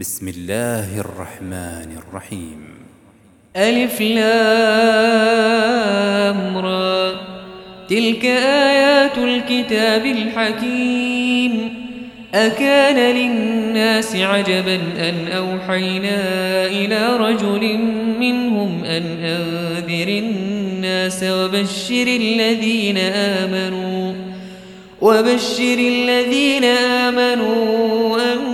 بسم الله الرحمن الرحيم ألف لام را تلك آيات الكتاب الحكيم أكان للناس عجبا أن أوحينا إلى رجل منهم أن أنذر الناس وبشر الذين آمنوا وبشر الذين آمنوا أن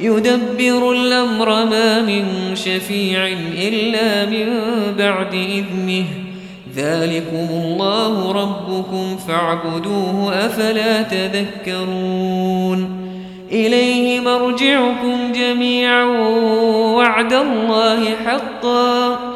يدبر الأمر ما من شفيع إلا من بعد إذنه. ذلكم الله ربكم فاعبدوه أفلا تذكرون. إليه مرجعكم جميعا وعد الله حقا.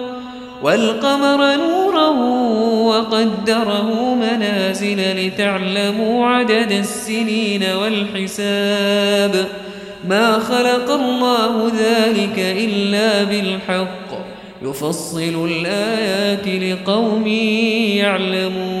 والقمر نورا وقدره منازل لتعلموا عدد السنين والحساب. ما خلق الله ذلك إلا بالحق. يفصل الآيات لقوم يعلمون.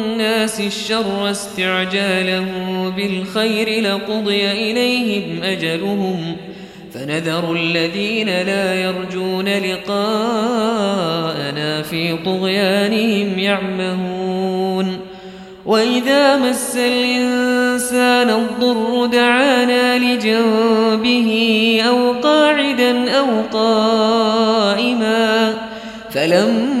الشر استعجاله بالخير لقضي إليهم أجلهم فنذر الذين لا يرجون لقاءنا في طغيانهم يعمهون وإذا مس الإنسان الضر دعانا لجنبه أو قاعدا أو قائما فلما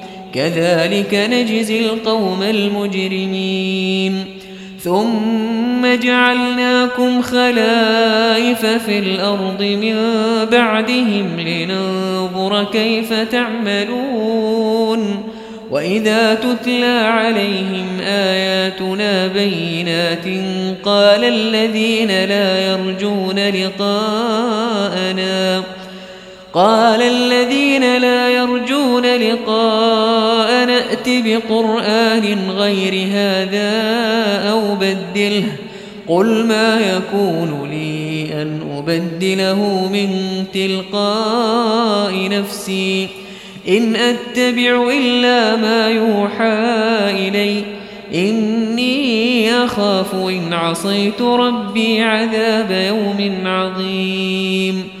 كذلك نجزي القوم المجرمين. ثم جعلناكم خلائف في الأرض من بعدهم لننظر كيف تعملون. وإذا تتلى عليهم آياتنا بينات قال الذين لا يرجون لقاءنا قال الذين لا يرجون لقاء نأت بقرآن غير هذا أو بدله قل ما يكون لي أن أبدله من تلقاء نفسي إن أتبع إلا ما يوحى إلي إني أخاف إن عصيت ربي عذاب يوم عظيم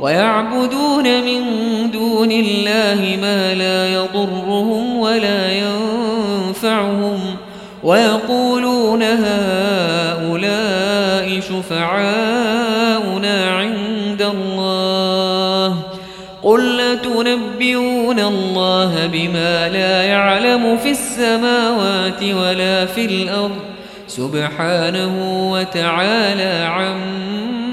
ويعبدون من دون الله ما لا يضرهم ولا ينفعهم ويقولون هؤلاء شفعاؤنا عند الله قل لتنبئون الله بما لا يعلم في السماوات ولا في الأرض سبحانه وتعالى عما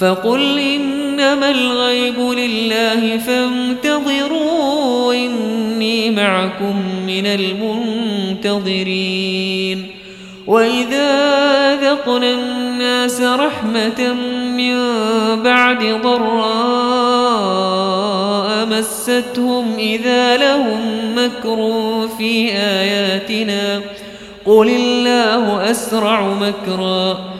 فقل إنما الغيب لله فانتظروا إني معكم من المنتظرين. وإذا ذقنا الناس رحمة من بعد ضراء مستهم إذا لهم مكر في آياتنا قل الله أسرع مكرا.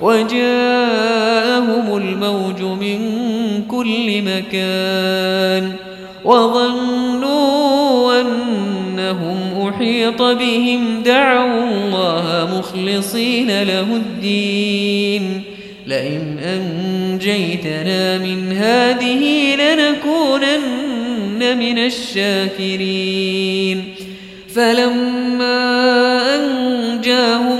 وجاءهم الموج من كل مكان وظنوا أنهم أحيط بهم دعوا الله مخلصين له الدين. لئن أنجيتنا من هذه لنكونن من الشاكرين. فلما أنجاهم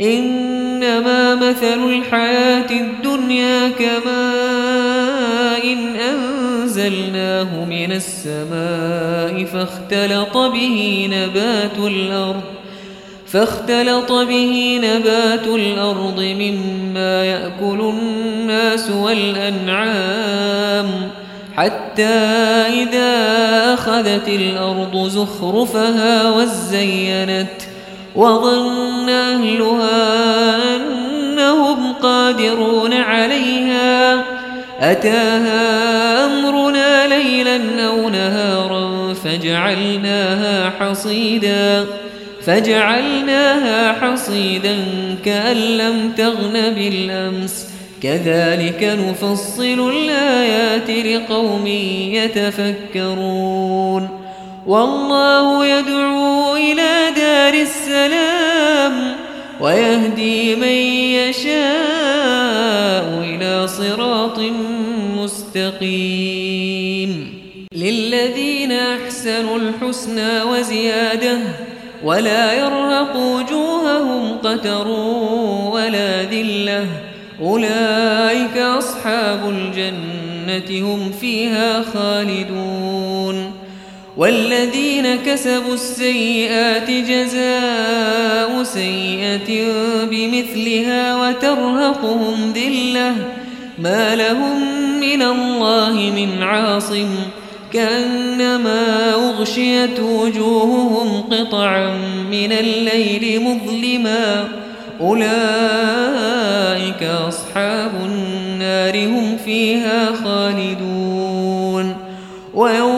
إنما مثل الحياة الدنيا كماء أنزلناه من السماء فاختلط به نبات الأرض فاختلط به نبات الأرض مما يأكل الناس والأنعام حتى إذا أخذت الأرض زخرفها وزينت وظن أهلها أنهم قادرون عليها. أتاها أمرنا ليلا أو نهارا فجعلناها حصيدا فجعلناها حصيدا كأن لم تغن بالأمس. كذلك نفصل الآيات لقوم يتفكرون. والله يدعو إلى دار السلام ويهدي من يشاء إلى صراط مستقيم. للذين أحسنوا الحسنى وزيادة ولا يرهق وجوههم قتر ولا ذلة. أولئك أصحاب الجنة هم فيها خالدون. والذين كسبوا السيئات جزاء سيئة بمثلها وترهقهم ذلة ما لهم من الله من عاصم كأنما أغشيت وجوههم قطعا من الليل مظلما أولئك أصحاب النار هم فيها خالدون ويوم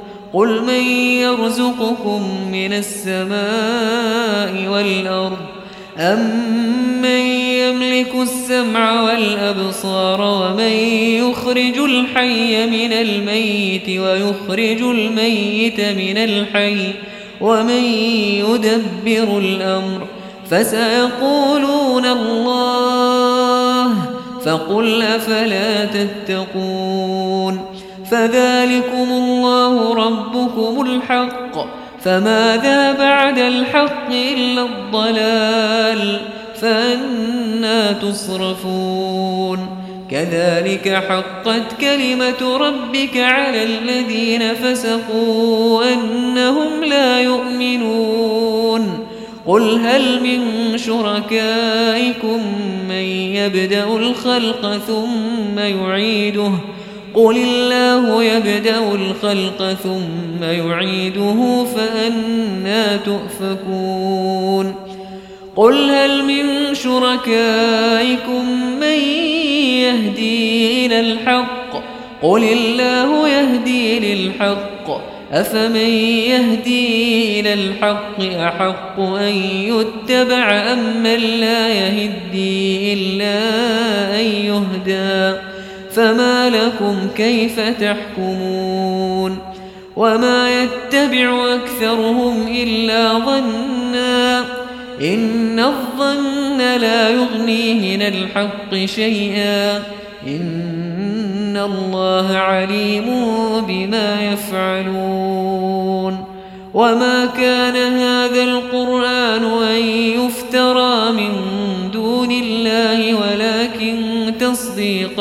قل من يرزقكم من السماء والأرض أمن يملك السمع والأبصار ومن يخرج الحي من الميت ويخرج الميت من الحي ومن يدبر الأمر فسيقولون الله فقل أفلا تتقون فذلكم الله ربكم الحق. فماذا بعد الحق إلا الضلال. فأنا تصرفون. كذلك حقت كلمة ربك على الذين فسقوا أنهم لا يؤمنون. قل هل من شركائكم من يبدأ الخلق ثم يعيده؟ قل الله يبدأ الخلق ثم يعيده فأنا تؤفكون قل هل من شركائكم من يهدي إلى الحق؟ قل الله يهدي للحق أفمن يهدي إلى الحق أحق أن يتبع أم من لا يهدي إلا أن يهدى فما لكم كيف تحكمون وما يتبع أكثرهم إلا ظنا إن الظن لا يغني من الحق شيئا إن الله عليم بما يفعلون وما كان هذا القرآن أن يفترى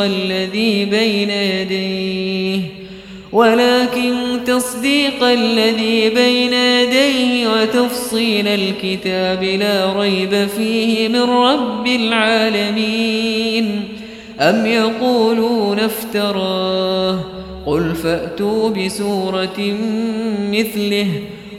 الذي بين يديه ولكن تصديق الذي بين يديه وتفصيل الكتاب لا ريب فيه من رب العالمين. أم يقولون افتراه؟ قل فأتوا بسورة مثله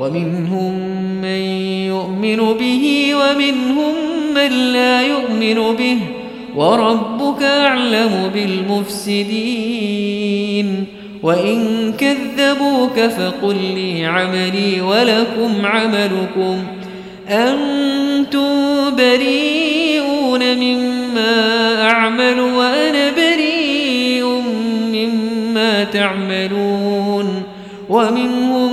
ومنهم من يؤمن به ومنهم من لا يؤمن به وربك أعلم بالمفسدين وإن كذبوك فقل لي عملي ولكم عملكم أنتم بريئون مما أعمل وأنا بريء مما تعملون ومنهم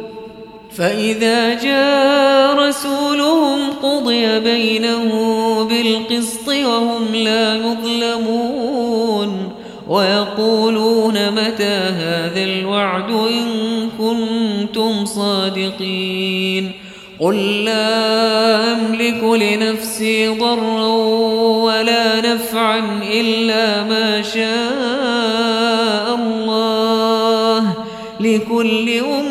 فإذا جاء رسولهم قضي بينهم بالقسط وهم لا يظلمون ويقولون متى هذا الوعد إن كنتم صادقين قل لا أملك لنفسي ضرا ولا نفعا إلا ما شاء الله لكل أمة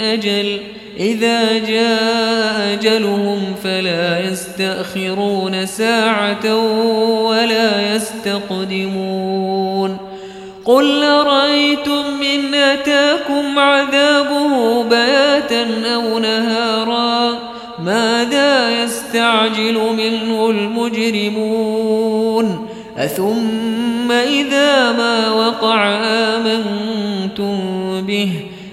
أجل إذا جاء أجلهم فلا يستأخرون ساعة ولا يستقدمون. قل أرأيتم إن أتاكم عذابه بياتا أو نهارا ماذا يستعجل منه المجرمون؟ أثم إذا ما وقع آمنتم به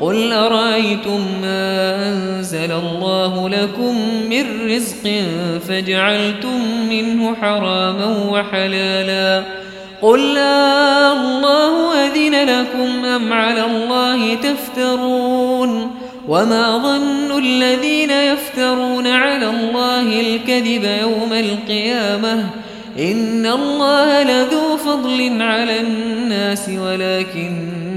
قل أرأيتم ما أنزل الله لكم من رزق فجعلتم منه حراما وحلالا قل لا الله أذن لكم أم على الله تفترون؟ وما ظن الذين يفترون على الله الكذب يوم القيامة؟ إن الله لذو فضل على الناس ولكن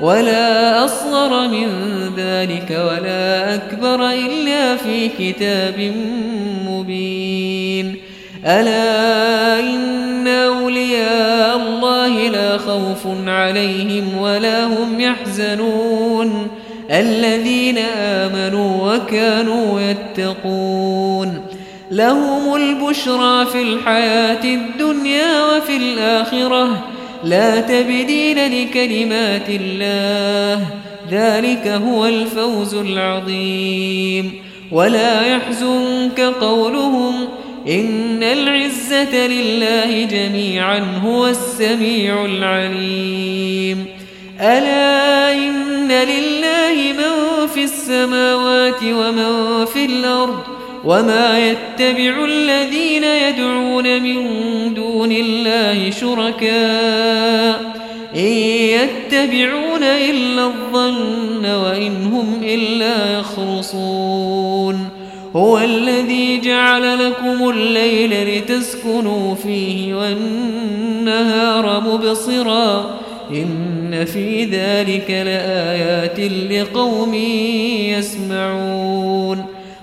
ولا أصغر من ذلك ولا أكبر إلا في كتاب مبين. ألا إن أولياء الله لا خوف عليهم ولا هم يحزنون. الذين آمنوا وكانوا يتقون. لهم البشرى في الحياة الدنيا وفي الآخرة. لا تبديل لكلمات الله. ذلك هو الفوز العظيم. ولا يحزنك قولهم إن العزة لله جميعا هو السميع العليم. ألا إن لله من في السماوات ومن في الأرض وما يتبع الذين يدعون من دون الله شركاء إن يتبعون إلا الظن وإن هم إلا يخرصون هو الذي جعل لكم الليل لتسكنوا فيه والنهار مبصرا إن في ذلك لآيات لقوم يسمعون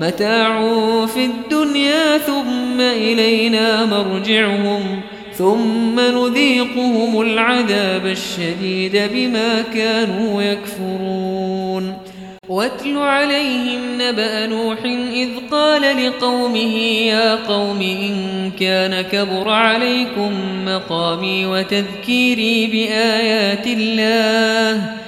متاع في الدنيا ثم إلينا مرجعهم ثم نذيقهم العذاب الشديد بما كانوا يكفرون. واتل عليهم نبأ نوح إذ قال لقومه يا قوم إن كان كبر عليكم مقامي وتذكيري بآيات الله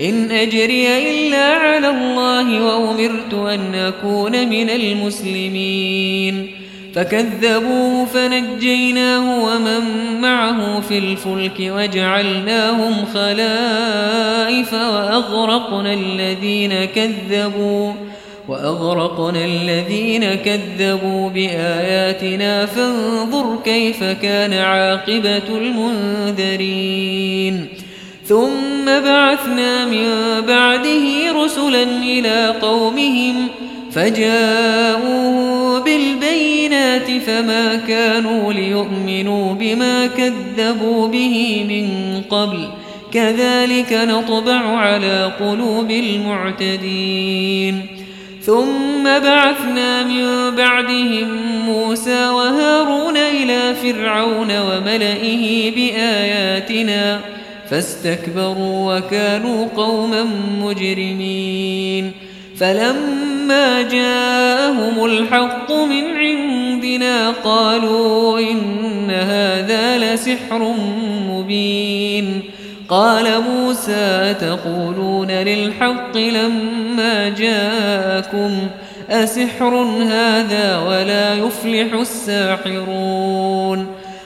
إن أجري إلا على الله وأمرت أن أكون من المسلمين. فكذبوه فنجيناه ومن معه في الفلك وجعلناهم خلائف وأغرقنا الذين كذبوا وأغرقنا الذين كذبوا بآياتنا. فانظر كيف كان عاقبة المنذرين. ثم بعثنا من بعده رسلا إلى قومهم فجاءوا بالبينات فما كانوا ليؤمنوا بما كذبوا به من قبل. كذلك نطبع على قلوب المعتدين. ثم بعثنا من بعدهم موسى وهارون إلى فرعون وملئه بآياتنا. فاستكبروا وكانوا قوما مجرمين. فلما جاءهم الحق من عندنا قالوا إن هذا لسحر مبين. قال موسى تقولون للحق لما جاءكم؟ أسحر هذا ولا يفلح الساحرون.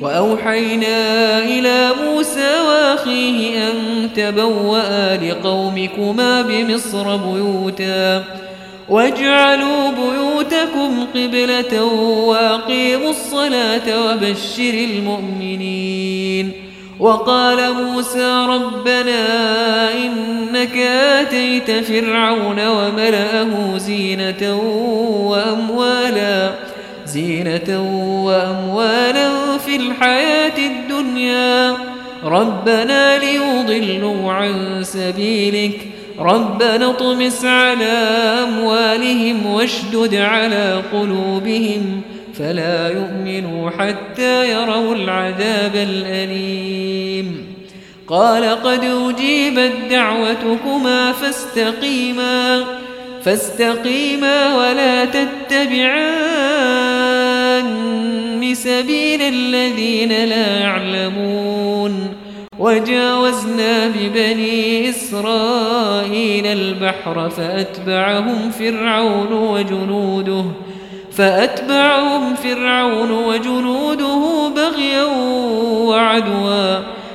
وأوحينا إلى موسى وأخيه أن تبوأ لقومكما بمصر بيوتا. واجعلوا بيوتكم قبلة وأقيموا الصلاة وبشر المؤمنين. وقال موسى ربنا إنك آتيت فرعون وملأه زينة وأموالا زينة وأموالا في الحياة الدنيا. ربنا ليضلوا عن سبيلك. ربنا اطمس على أموالهم واشدد على قلوبهم. فلا يؤمنوا حتى يروا العذاب الأليم. قال قد أجيبت دعوتكما فاستقيما. فاستقيما ولا تتبعان سبيل الذين لا يعلمون وجاوزنا ببني إسرائيل البحر فأتبعهم فرعون وجنوده فأتبعهم فرعون وجنوده بغيا وعدوا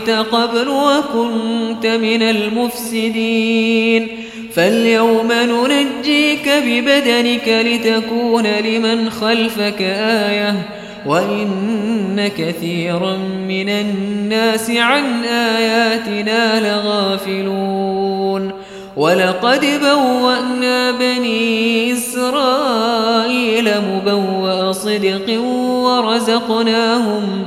عصيت قبل وكنت من المفسدين. فاليوم ننجيك ببدنك لتكون لمن خلفك آية. وإن كثيرا من الناس عن آياتنا لغافلون. ولقد بوأنا بني إسرائيل مبوأ صدق ورزقناهم ورزقناهم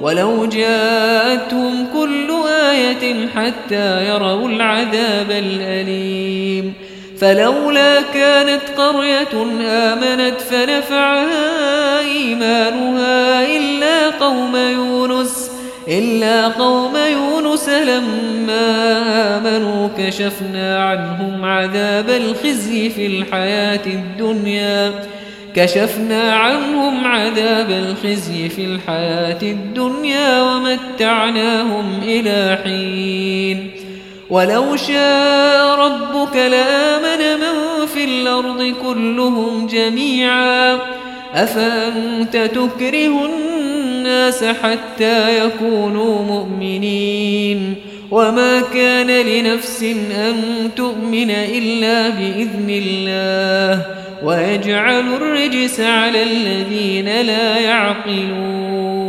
ولو جاءتهم كل آية حتى يروا العذاب الأليم فلولا كانت قرية آمنت فنفعها إيمانها إلا قوم يونس إلا قوم يونس لما آمنوا كشفنا عنهم عذاب الخزي في الحياة الدنيا كشفنا عنهم عذاب الخزي في الحياة الدنيا ومتعناهم إلى حين. ولو شاء ربك لآمن من في الأرض كلهم جميعا. أفأنت تكره الناس حتى يكونوا مؤمنين؟ وما كان لنفس أن تؤمن إلا بإذن الله. ويجعل الرجس على الذين لا يعقلون.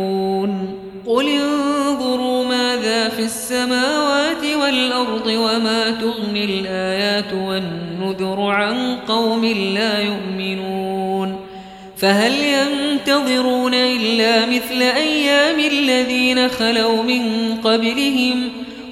قل انظروا ماذا في السماوات والأرض وما تغني الآيات والنذر عن قوم لا يؤمنون. فهل ينتظرون إلا مثل أيام الذين خلوا من قبلهم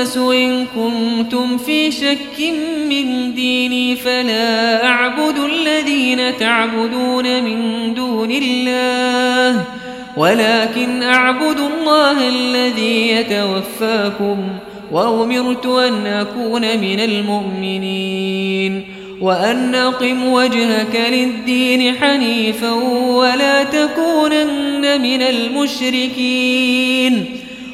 الناس إن كنتم في شك من ديني فلا أعبد الذين تعبدون من دون الله ولكن أعبد الله الذي يتوفاكم وأمرت أن أكون من المؤمنين وأن أقم وجهك للدين حنيفا ولا تكونن من المشركين.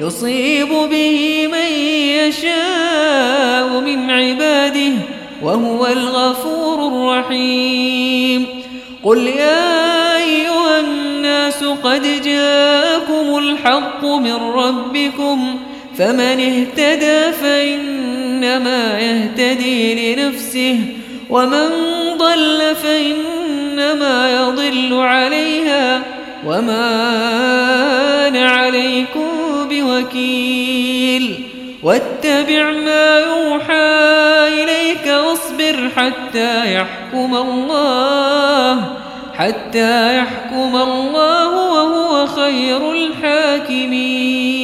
يصيب به من يشاء من عباده وهو الغفور الرحيم. قل يا أيها الناس قد جاءكم الحق من ربكم فمن اهتدى فإنما يهتدي لنفسه ومن ضل فإنما يضل عليها وما أنا عليكم بوكيل واتبع ما يوحى إليك واصبر حتى يحكم الله حتى يحكم الله وهو خير الحاكمين.